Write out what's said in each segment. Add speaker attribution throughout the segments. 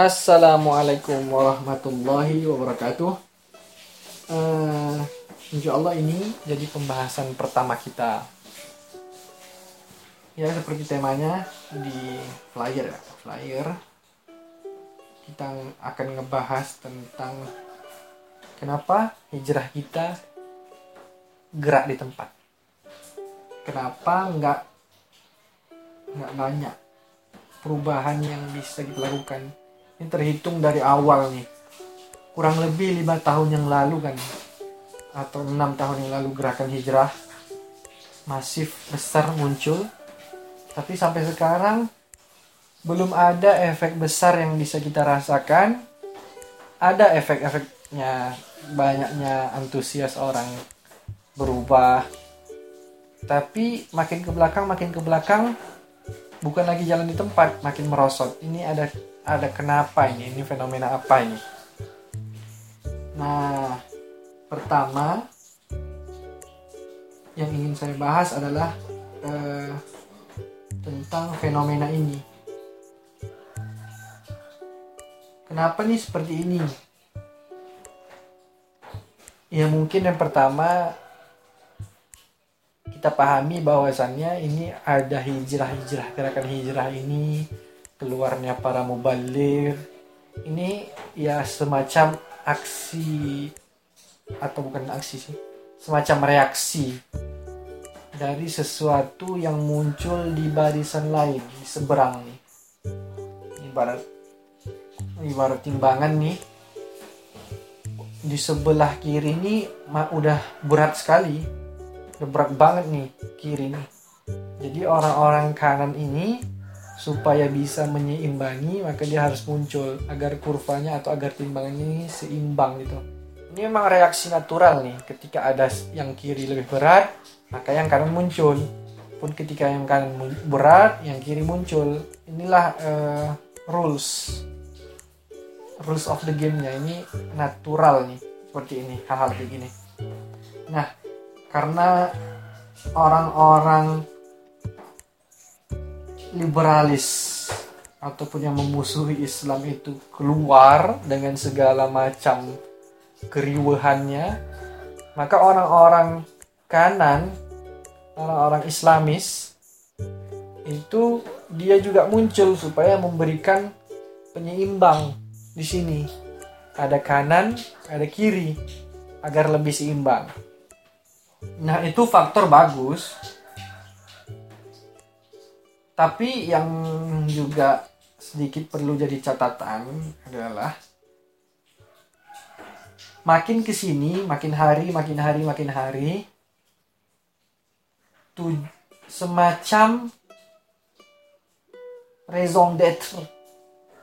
Speaker 1: Assalamualaikum warahmatullahi wabarakatuh. Uh, insya Allah ini jadi pembahasan pertama kita. Ya seperti temanya di flyer ya, flyer kita akan ngebahas tentang kenapa hijrah kita gerak di tempat. Kenapa nggak nggak banyak perubahan yang bisa kita lakukan ini terhitung dari awal nih. Kurang lebih lima tahun yang lalu kan. Atau enam tahun yang lalu gerakan hijrah masif besar muncul. Tapi sampai sekarang belum ada efek besar yang bisa kita rasakan. Ada efek-efeknya banyaknya antusias orang berubah. Tapi makin ke belakang makin ke belakang bukan lagi jalan di tempat makin merosot. Ini ada ada kenapa ini? Ini fenomena apa ini? Nah pertama yang ingin saya bahas adalah eh, tentang fenomena ini. Kenapa nih seperti ini? Ya mungkin yang pertama kita pahami bahwasannya ini ada hijrah-hijrah gerakan hijrah ini keluarnya para mubalir ini ya semacam aksi atau bukan aksi sih semacam reaksi dari sesuatu yang muncul di barisan lain di seberang nih. Ibarat ibarat timbangan nih. Di sebelah kiri ini udah berat sekali. Udah berat banget nih kiri nih. Jadi orang-orang kanan ini supaya bisa menyeimbangi maka dia harus muncul agar kurvanya atau agar timbangan ini seimbang gitu. Ini memang reaksi natural nih ketika ada yang kiri lebih berat maka yang kanan muncul. Pun ketika yang kanan berat yang kiri muncul. Inilah uh, rules. Rules of the game-nya. Ini natural nih seperti ini hal-hal begini nah karena orang-orang liberalis ataupun yang memusuhi Islam itu keluar dengan segala macam keriuhannya maka orang-orang kanan orang-orang Islamis itu dia juga muncul supaya memberikan penyeimbang di sini. Ada kanan ada kiri agar lebih seimbang. Nah itu faktor bagus tapi yang juga sedikit perlu jadi catatan adalah makin ke sini, makin hari, makin hari, makin hari, tuh semacam raison d'être,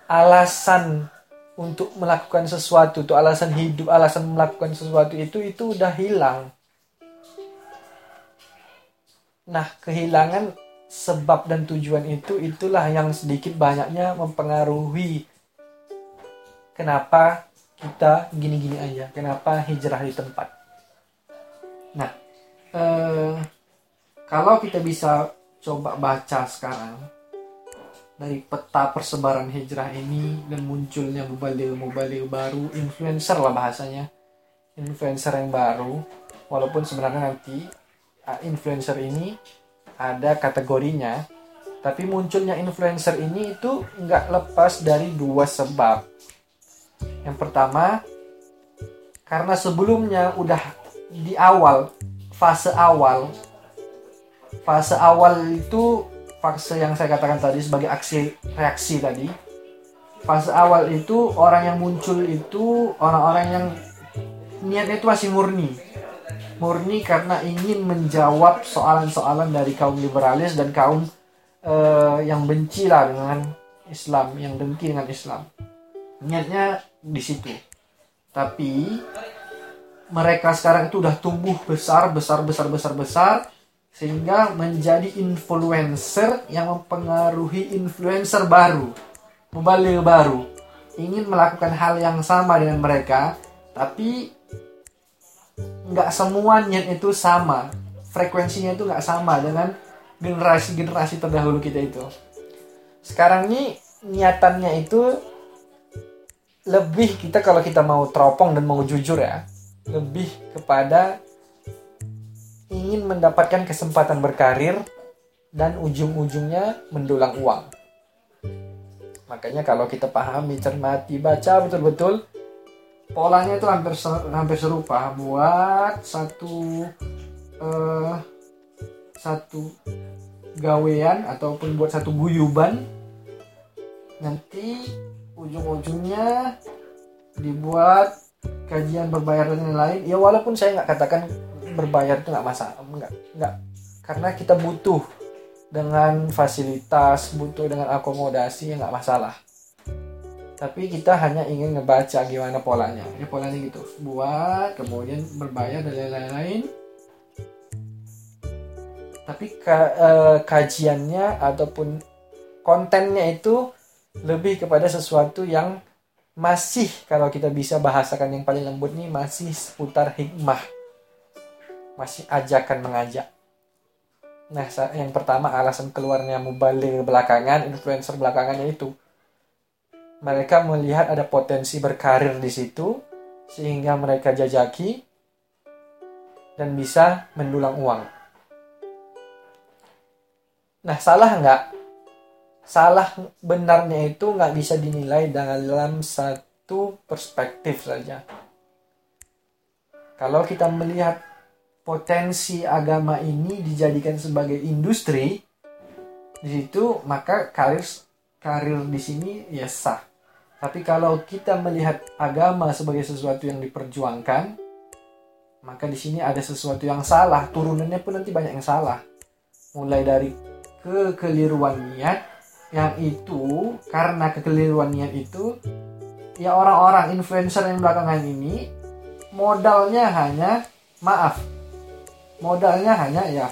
Speaker 1: alasan untuk melakukan sesuatu, itu alasan hidup, alasan melakukan sesuatu itu itu udah hilang. Nah, kehilangan sebab dan tujuan itu itulah yang sedikit banyaknya mempengaruhi kenapa kita gini-gini aja kenapa hijrah di tempat. Nah eh, kalau kita bisa coba baca sekarang dari peta persebaran hijrah ini dan munculnya mubalir-mubalir baru influencer lah bahasanya influencer yang baru walaupun sebenarnya nanti ah, influencer ini ada kategorinya tapi munculnya influencer ini itu nggak lepas dari dua sebab. Yang pertama karena sebelumnya udah di awal fase awal fase awal itu fase yang saya katakan tadi sebagai aksi reaksi tadi fase awal itu orang yang muncul itu orang-orang yang niatnya itu masih murni murni karena ingin menjawab soalan-soalan dari kaum liberalis dan kaum uh, yang benci lah dengan Islam, yang dengki dengan Islam. Niatnya di situ. Tapi mereka sekarang itu udah tumbuh besar, besar, besar, besar, besar sehingga menjadi influencer yang mempengaruhi influencer baru, mubalik baru, ingin melakukan hal yang sama dengan mereka, tapi nggak semua niat itu sama frekuensinya itu nggak sama dengan generasi-generasi terdahulu kita itu sekarang ini niatannya itu lebih kita kalau kita mau teropong dan mau jujur ya lebih kepada ingin mendapatkan kesempatan berkarir dan ujung-ujungnya mendulang uang. Makanya kalau kita pahami, cermati, baca betul-betul polanya itu hampir hampir serupa buat satu uh, satu gawean ataupun buat satu guyuban. Nanti ujung-ujungnya dibuat kajian berbayar dan lain-lain ya walaupun saya nggak katakan berbayar itu nggak masalah nggak nggak. Karena kita butuh dengan fasilitas butuh dengan akomodasi ya nggak masalah tapi kita hanya ingin ngebaca gimana polanya. Ya polanya gitu. Buat kemudian berbayar dan lain-lain. Tapi ka, eh, kajiannya ataupun kontennya itu lebih kepada sesuatu yang masih kalau kita bisa bahasakan yang paling lembut nih masih seputar hikmah. Masih ajakan mengajak. Nah yang pertama alasan keluarnya mubalik belakangan influencer belakangannya itu mereka melihat ada potensi berkarir di situ sehingga mereka jajaki dan bisa mendulang uang nah salah nggak salah benarnya itu nggak bisa dinilai dalam satu perspektif saja. Kalau kita melihat potensi agama ini dijadikan sebagai industri, di situ maka karir karir di sini ya sah. Tapi kalau kita melihat agama sebagai sesuatu yang diperjuangkan, maka di sini ada sesuatu yang salah. Turunannya pun nanti banyak yang salah. Mulai dari kekeliruan niat, yang itu karena kekeliruan niat itu ya orang-orang influencer yang belakangan ini modalnya hanya maaf modalnya hanya ya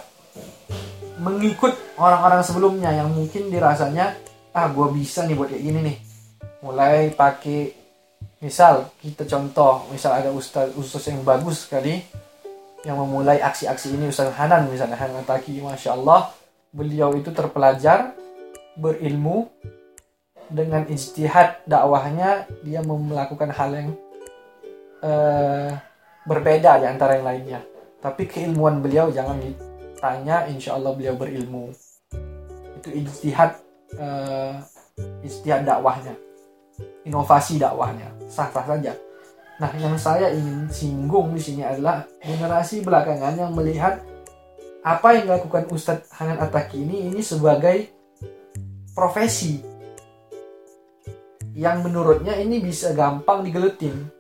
Speaker 1: mengikut orang-orang sebelumnya yang mungkin dirasanya ah gue bisa nih buat kayak gini nih. Mulai pakai misal kita contoh misal ada ustaz ustaz yang bagus sekali yang memulai aksi-aksi ini Ustaz Hanan misalnya Hanan Taki Masya Allah. Beliau itu terpelajar berilmu dengan ijtihad dakwahnya dia melakukan hal yang uh, berbeda di antara yang lainnya. Tapi keilmuan beliau jangan ditanya insya Allah beliau berilmu. Itu ijtihad uh, ijtihad dakwahnya. Inovasi dakwahnya. Sah-sah saja. Nah yang saya ingin singgung di sini adalah generasi belakangan yang melihat apa yang dilakukan Ustadz Hanan Ataki ini ini sebagai profesi yang menurutnya ini bisa gampang digelutin.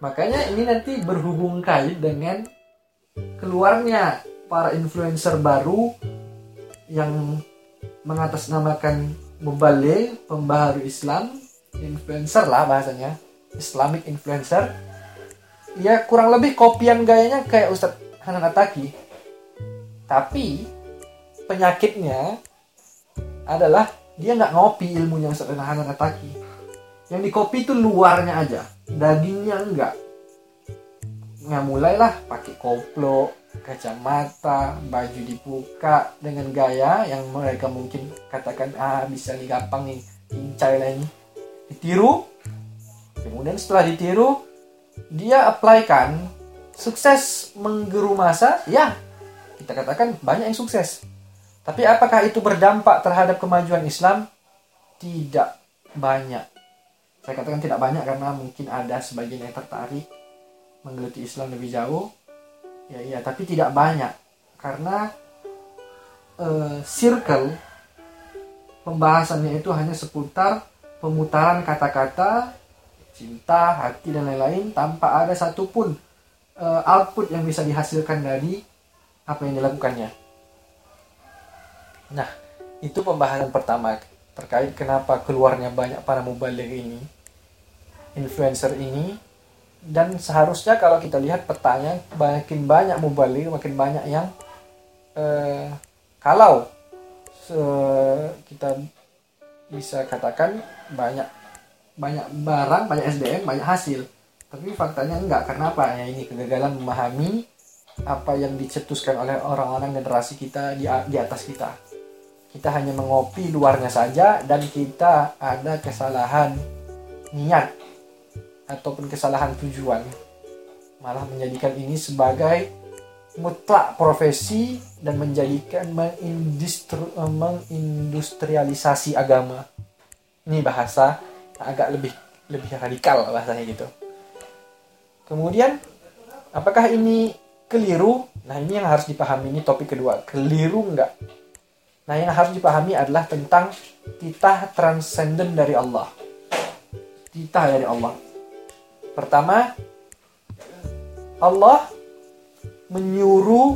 Speaker 1: Makanya ini nanti berhubung kait dengan keluarnya para influencer baru yang mengatasnamakan mubalik, pembaharu Islam, influencer lah bahasanya, Islamic influencer. Ya kurang lebih kopian gayanya kayak Ustadz Hanan Ataki. Tapi penyakitnya adalah dia nggak ngopi ilmunya sederhana Ataki yang di kopi itu luarnya aja dagingnya enggak nggak mulailah pakai koplo kacamata baju dibuka dengan gaya yang mereka mungkin katakan ah bisa nih gampang nih ini ditiru kemudian setelah ditiru dia apply-kan sukses menggeru masa ya kita katakan banyak yang sukses tapi apakah itu berdampak terhadap kemajuan Islam? Tidak banyak. Saya katakan tidak banyak karena mungkin ada sebagian yang tertarik menggeluti Islam lebih jauh. Ya iya, tapi tidak banyak. Karena uh, circle pembahasannya itu hanya seputar pemutaran kata-kata cinta, hati dan lain-lain tanpa ada satupun uh, output yang bisa dihasilkan dari apa yang dilakukannya. Nah, itu pembahasan pertama terkait kenapa keluarnya banyak para mubalik ini, influencer ini, dan seharusnya kalau kita lihat petanya makin banyak mubalik, makin banyak yang eh, kalau se kita bisa katakan banyak banyak barang, banyak SDM, banyak hasil. Tapi faktanya enggak, karena apa? Ya ini kegagalan memahami apa yang dicetuskan oleh orang-orang generasi kita di, di atas kita kita hanya mengopi luarnya saja dan kita ada kesalahan niat ataupun kesalahan tujuan malah menjadikan ini sebagai mutlak profesi dan menjadikan mengindustri, mengindustrialisasi agama. Ini bahasa agak lebih lebih radikal bahasanya gitu. Kemudian apakah ini keliru? Nah ini yang harus dipahami. Ini topik kedua. Keliru enggak? Nah yang harus dipahami adalah tentang titah transenden dari Allah. Titah dari Allah pertama Allah menyuruh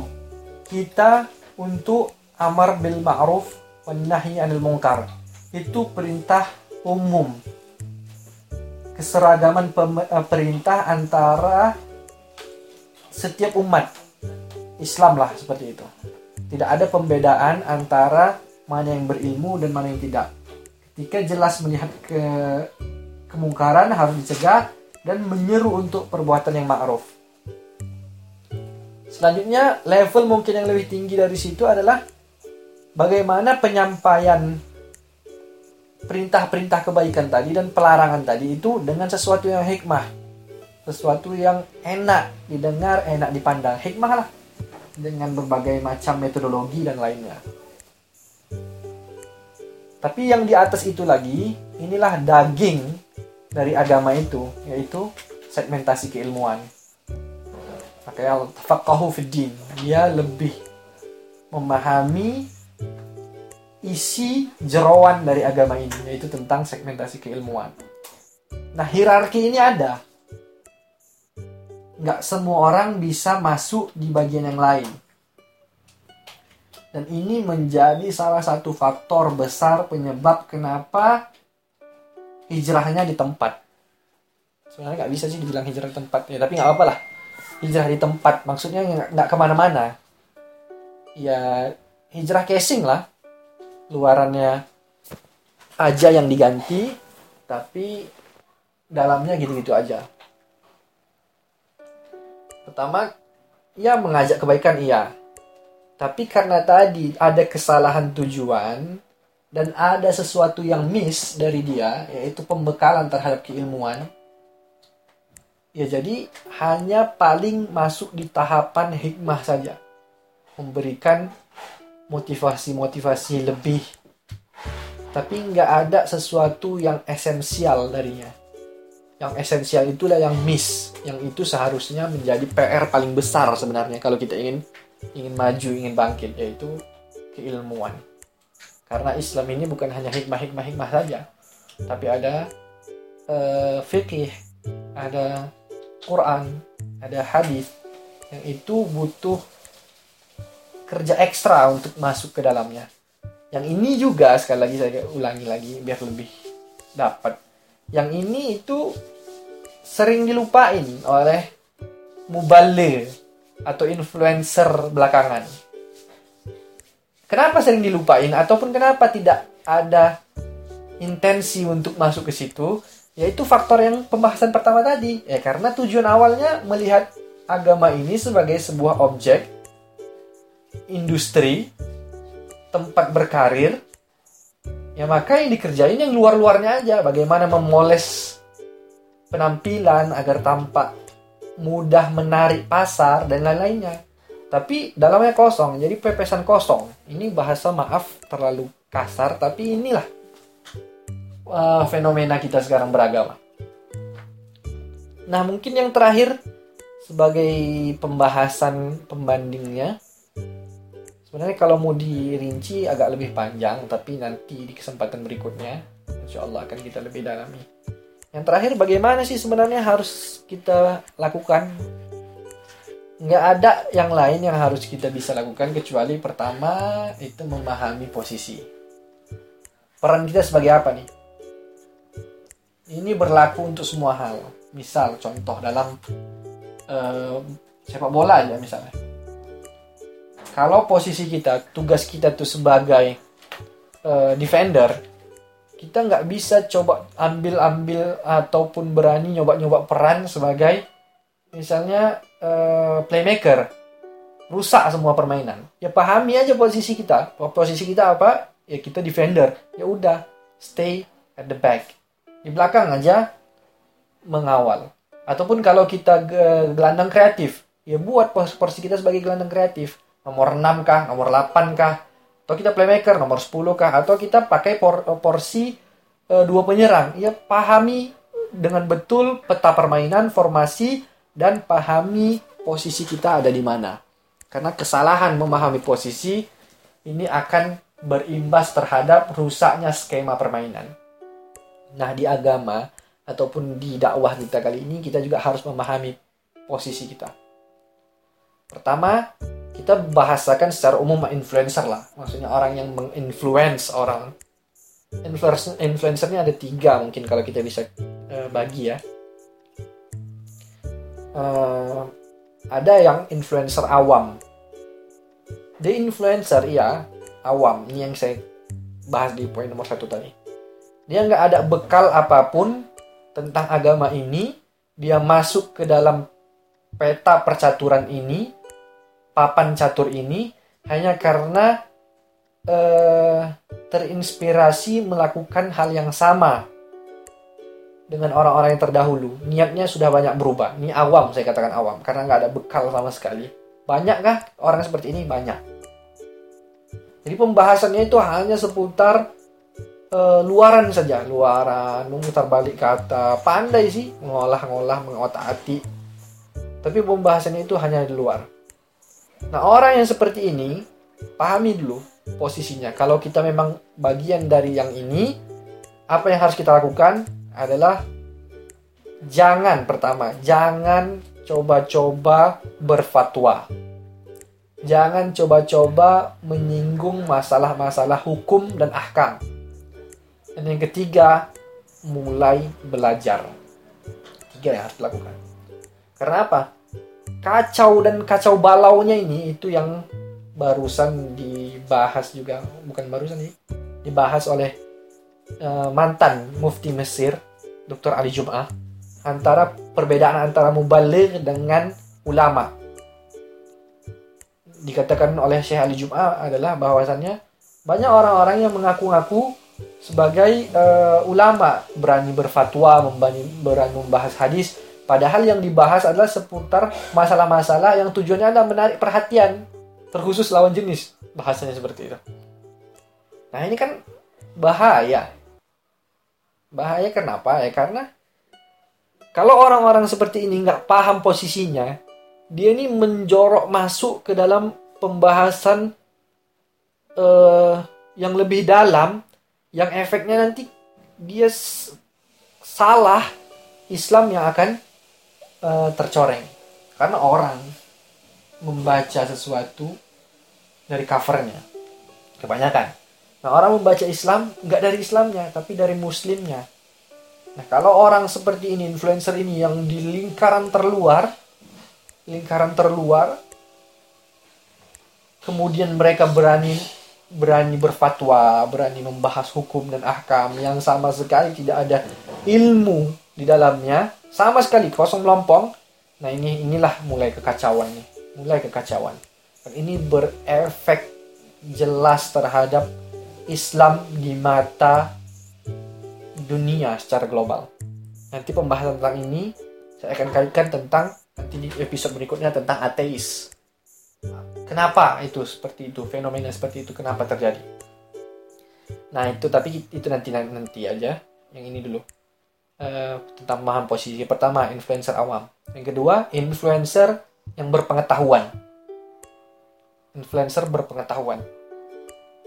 Speaker 1: kita untuk amar bil ma'ruf wan anil munkar. Itu perintah umum. Keseragaman eh, perintah antara setiap umat Islam lah seperti itu. Tidak ada pembedaan antara mana yang berilmu dan mana yang tidak. Ketika jelas melihat ke kemungkaran harus dicegah dan menyeru untuk perbuatan yang ma'ruf. Selanjutnya, level mungkin yang lebih tinggi dari situ adalah bagaimana penyampaian perintah-perintah kebaikan tadi dan pelarangan tadi itu dengan sesuatu yang hikmah. Sesuatu yang enak didengar, enak dipandang. Hikmah lah. Dengan berbagai macam metodologi dan lainnya. Tapi yang di atas itu lagi, inilah daging dari agama itu, yaitu segmentasi keilmuan. Makanya tafaqahu fid dia lebih memahami isi jeroan dari agama ini yaitu tentang segmentasi keilmuan. Nah hierarki ini ada. Nggak semua orang bisa masuk di bagian yang lain. Dan ini menjadi salah satu faktor besar penyebab kenapa hijrahnya di tempat. Sebenarnya nggak bisa sih dibilang hijrah di tempat ya tapi nggak apa-apa lah. Hijrah di tempat maksudnya nggak ke mana-mana. Ya hijrah casing lah. Luarannya aja yang diganti tapi dalamnya gitu-gitu aja. Pertama ya mengajak kebaikan iya. Tapi karena tadi ada kesalahan tujuan dan ada sesuatu yang miss dari dia yaitu pembekalan terhadap keilmuan Ya jadi hanya paling masuk di tahapan hikmah saja. Memberikan motivasi-motivasi lebih. Tapi nggak ada sesuatu yang esensial darinya. Yang esensial itulah yang miss. Yang itu seharusnya menjadi PR paling besar sebenarnya kalau kita ingin ingin maju, ingin bangkit, yaitu keilmuan. Karena Islam ini bukan hanya hikmah-hikmah-hikmah saja, tapi ada uh, fikih, ada Quran, ada hadis yang itu butuh kerja ekstra untuk masuk ke dalamnya. Yang ini juga sekali lagi saya ulangi lagi biar lebih dapat. Yang ini itu sering dilupain oleh mubale atau influencer belakangan. Kenapa sering dilupain? Ataupun kenapa tidak ada intensi untuk masuk ke situ? yaitu faktor yang pembahasan pertama tadi. Ya karena tujuan awalnya melihat agama ini sebagai sebuah objek industri tempat berkarir ya maka yang dikerjain yang luar-luarnya aja. Bagaimana memoles penampilan agar tampak mudah menarik pasar dan lain-lainnya tapi dalamnya kosong jadi pepesan kosong ini bahasa maaf terlalu kasar tapi inilah uh, fenomena kita sekarang beragama. Nah, mungkin yang terakhir sebagai pembahasan pembandingnya sebenarnya kalau mau dirinci agak lebih panjang tapi nanti di kesempatan berikutnya insya Allah akan kita lebih dalami yang terakhir bagaimana sih sebenarnya harus kita lakukan nggak ada yang lain yang harus kita bisa lakukan kecuali pertama itu memahami posisi peran kita sebagai apa nih ini berlaku untuk semua hal. Misal contoh dalam uh, sepak bola aja misalnya. Kalau posisi kita, tugas kita tuh sebagai uh, defender, kita nggak bisa coba ambil-ambil ataupun berani nyoba-nyoba peran sebagai misalnya uh, playmaker, rusak semua permainan. Ya pahami aja posisi kita. Posisi kita apa? Ya kita defender. Ya udah, stay at the back di belakang aja mengawal. Ataupun kalau kita gelandang kreatif, ya buat porsi kita sebagai gelandang kreatif. Nomor 6 kah, nomor 8 kah, atau kita playmaker nomor 10 kah, atau kita pakai por porsi e, dua penyerang. Ya pahami dengan betul peta permainan, formasi, dan pahami posisi kita ada di mana. Karena kesalahan memahami posisi ini akan berimbas terhadap rusaknya skema permainan. Nah, di agama ataupun di dakwah kita kali ini kita juga harus memahami posisi kita. Pertama, kita bahasakan secara umum influencer lah. Maksudnya orang yang menginfluence orang. Influencer influencernya ada tiga mungkin kalau kita bisa uh, bagi ya. Uh, ada yang influencer awam. The influencer ya awam. Ini yang saya bahas di poin nomor satu tadi. Dia nggak ada bekal apa pun tentang agama ini. Dia masuk ke dalam peta percaturan ini, papan catur ini, hanya karena eh, terinspirasi melakukan hal yang sama dengan orang-orang yang terdahulu. Niatnya sudah banyak berubah. Ini awam, saya katakan awam, karena nggak ada bekal sama sekali. Banyakkah orang seperti ini? Banyak. Jadi pembahasannya itu hanya seputar uh, luaran saja, luaran, memutar balik kata, pandai sih mengolah-ngolah, mengotak-atik. Tapi pembahasannya itu hanya di luar. Nah, orang yang seperti ini pahami dulu posisinya. Kalau kita memang bagian dari yang ini, apa yang harus kita lakukan adalah jangan pertama, jangan coba-coba berfatwa jangan coba-coba menyinggung masalah-masalah hukum dan ahkam. Dan yang ketiga, mulai belajar. Tiga yang harus dilakukan. Karena apa? Kacau dan kacau balaunya ini itu yang barusan dibahas juga, bukan barusan nih, dibahas oleh uh, mantan mufti Mesir, Dr. Ali Jum'ah, antara perbedaan antara mubaligh dengan ulama dikatakan oleh Syekh Ali Jum'ah adalah bahwasannya banyak orang-orang yang mengaku-ngaku sebagai uh, ulama berani berfatwa, berani, berani membahas hadis, padahal yang dibahas adalah seputar masalah-masalah yang tujuannya adalah menarik perhatian terkhusus lawan jenis bahasanya seperti itu. Nah ini kan bahaya. Bahaya kenapa ya? Karena kalau orang-orang seperti ini nggak paham posisinya, dia ini menjorok masuk ke dalam pembahasan uh, yang lebih dalam yang efeknya nanti dia salah Islam yang akan uh, tercoreng. Karena orang membaca sesuatu dari covernya. Kebanyakan nah orang membaca Islam nggak dari Islamnya tapi dari Muslimnya nah kalau orang seperti ini influencer ini yang di lingkaran terluar lingkaran terluar kemudian mereka berani berani berfatwa, berani membahas hukum dan ahkam yang sama sekali tidak ada ilmu di dalamnya, sama sekali kosong melompong. Nah, ini inilah mulai kekacauan nih, mulai kekacauan. Dan ini berefek jelas terhadap Islam di mata dunia secara global. Nanti pembahasan tentang ini saya akan kaitkan tentang nanti di episode berikutnya tentang ateis. Kenapa itu seperti itu, fenomena seperti itu kenapa terjadi? Nah itu tapi itu nanti nanti aja. Yang ini dulu uh, tentang pemahaman posisi. Pertama influencer awam. Yang kedua influencer yang berpengetahuan. Influencer berpengetahuan.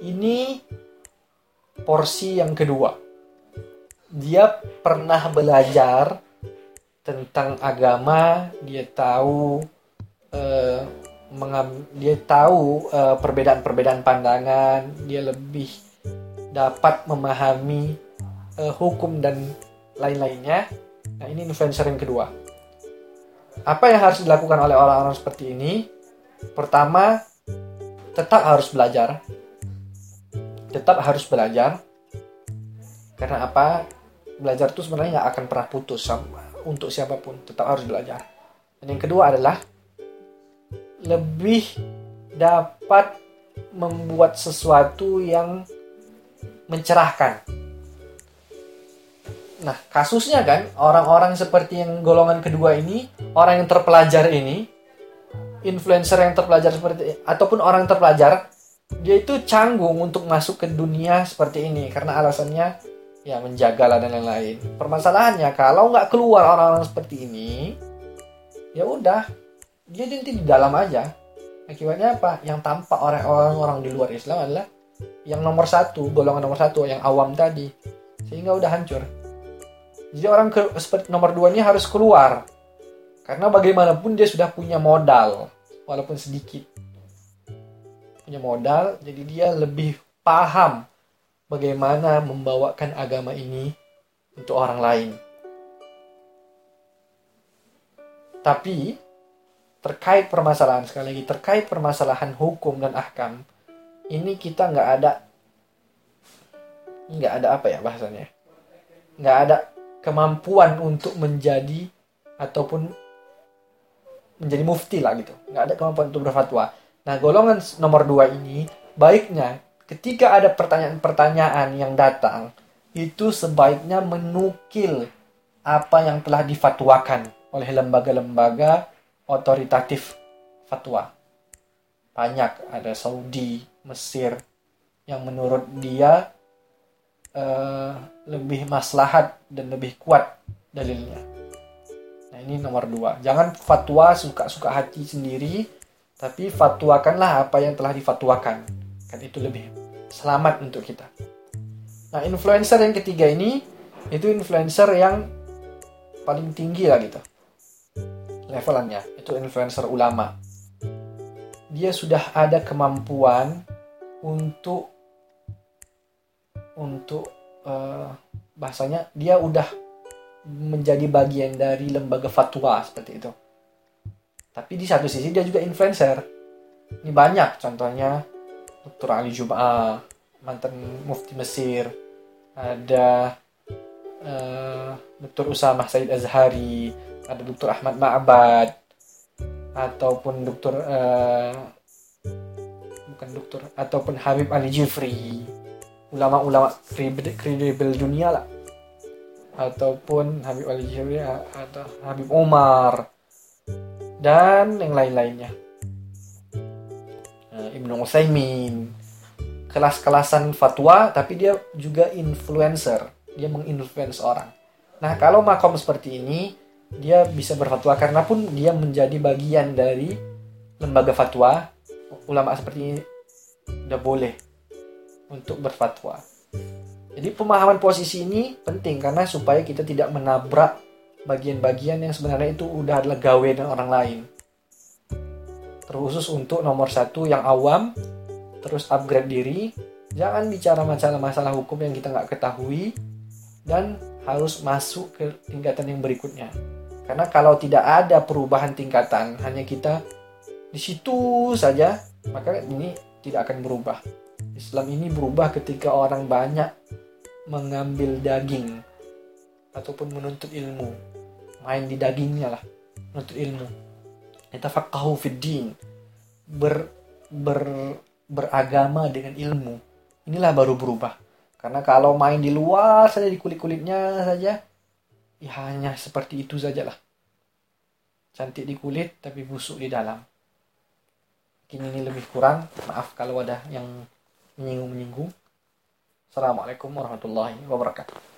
Speaker 1: Ini porsi yang kedua. Dia pernah belajar tentang agama, dia tahu mengam, dia tahu uh, perbedaan-perbedaan pandangan, dia lebih dapat memahami uh, hukum dan lain-lainnya. Nah, ini influencer yang kedua. Apa yang harus dilakukan oleh orang-orang seperti ini? Pertama, tetap harus belajar. Tetap harus belajar. Karena apa? Belajar itu sebenarnya nggak akan pernah putus sama untuk siapa pun tetap harus belajar dan yang kedua adalah lebih dapat membuat sesuatu yang mencerahkan Nah, kasusnya kan orang-orang seperti yang golongan kedua ini, orang yang terpelajar ini, influencer yang terpelajar seperti ataupun orang terpelajar, dia itu canggung untuk masuk ke dunia seperti ini karena alasannya ya menjaga lah dan lain-lain. Permasalahannya kalau nggak keluar orang-orang seperti ini, ya udah dia nanti di dalam aja. Akibatnya apa? Yang tampak orang-orang di luar Islam adalah yang nomor satu, golongan nomor satu, yang awam tadi, sehingga udah hancur. Jadi orang ke, seperti nomor dua ini harus keluar. Karena bagaimanapun dia sudah punya modal, walaupun sedikit. Punya modal, jadi dia lebih paham bagaimana membawakan agama ini untuk orang lain. Tapi terkait permasalahan sekali lagi terkait permasalahan hukum dan ahkam ini kita nggak ada nggak ada apa ya bahasanya nggak ada kemampuan untuk menjadi ataupun menjadi mufti lah gitu. Nggak ada kemampuan untuk berfatwa. Nah, golongan nomor dua ini baiknya ketika ada pertanyaan-pertanyaan yang datang itu sebaiknya menukil apa yang telah difatwakan oleh lembaga-lembaga otoritatif fatwa. Banyak ada Saudi, Mesir yang menurut dia uh, lebih maslahat dan lebih kuat dalilnya. Nah ini nomor dua. Jangan fatwa suka-suka hati sendiri, tapi fatwakanlah apa yang telah difatwakan. Kan itu lebih selamat untuk kita. Nah influencer yang ketiga ini itu influencer yang paling tinggi lah gitu levelannya itu influencer ulama dia sudah ada kemampuan untuk untuk uh, bahasanya dia udah menjadi bagian dari lembaga fatwa seperti itu. Tapi di satu sisi dia juga influencer. Ini banyak contohnya Dr. Ali Jum'ah, mantan mufti Mesir, ada uh, eh, Dr. Usama Said Azhari, ada Dr. Ahmad Ma'bad, ataupun Dr. Uh, bukan dokter ataupun Habib Ali Jifri ulama-ulama kredibel dunia lah ataupun Habib Ali Jifri atau Habib Umar dan yang lain-lainnya. Uh, Ibnu Utsaimin. Kelas-kelasan fatwa tapi dia juga influencer. Dia menginfluence orang. Nah kalau makom seperti ini dia bisa berfatwa karena pun dia menjadi bagian dari lembaga fatwa. Ulama seperti ini udah boleh untuk berfatwa. Jadi pemahaman posisi ini penting karena supaya kita tidak menabrak bagian-bagian yang sebenarnya itu udah adalah gawe dan orang lain. Terkhusus untuk nomor satu yang awam, terus upgrade diri, jangan bicara masalah-masalah hukum yang kita nggak ketahui, dan harus masuk ke tingkatan yang berikutnya. Karena kalau tidak ada perubahan tingkatan, hanya kita di situ saja, maka ini tidak akan berubah. Islam ini berubah ketika orang banyak mengambil daging ataupun menuntut ilmu main di dagingnya lah menuntut ilmu. Kita fakahu fiddin ber, ber beragama dengan ilmu. Inilah baru berubah. Karena kalau main di luar saja di kulit kulitnya saja ya hanya seperti itu saja lah cantik di kulit tapi busuk di dalam. Kini ini lebih kurang. Maaf kalau ada yang menyinggung-menyinggung. Assalamualaikum warahmatullahi wabarakatuh.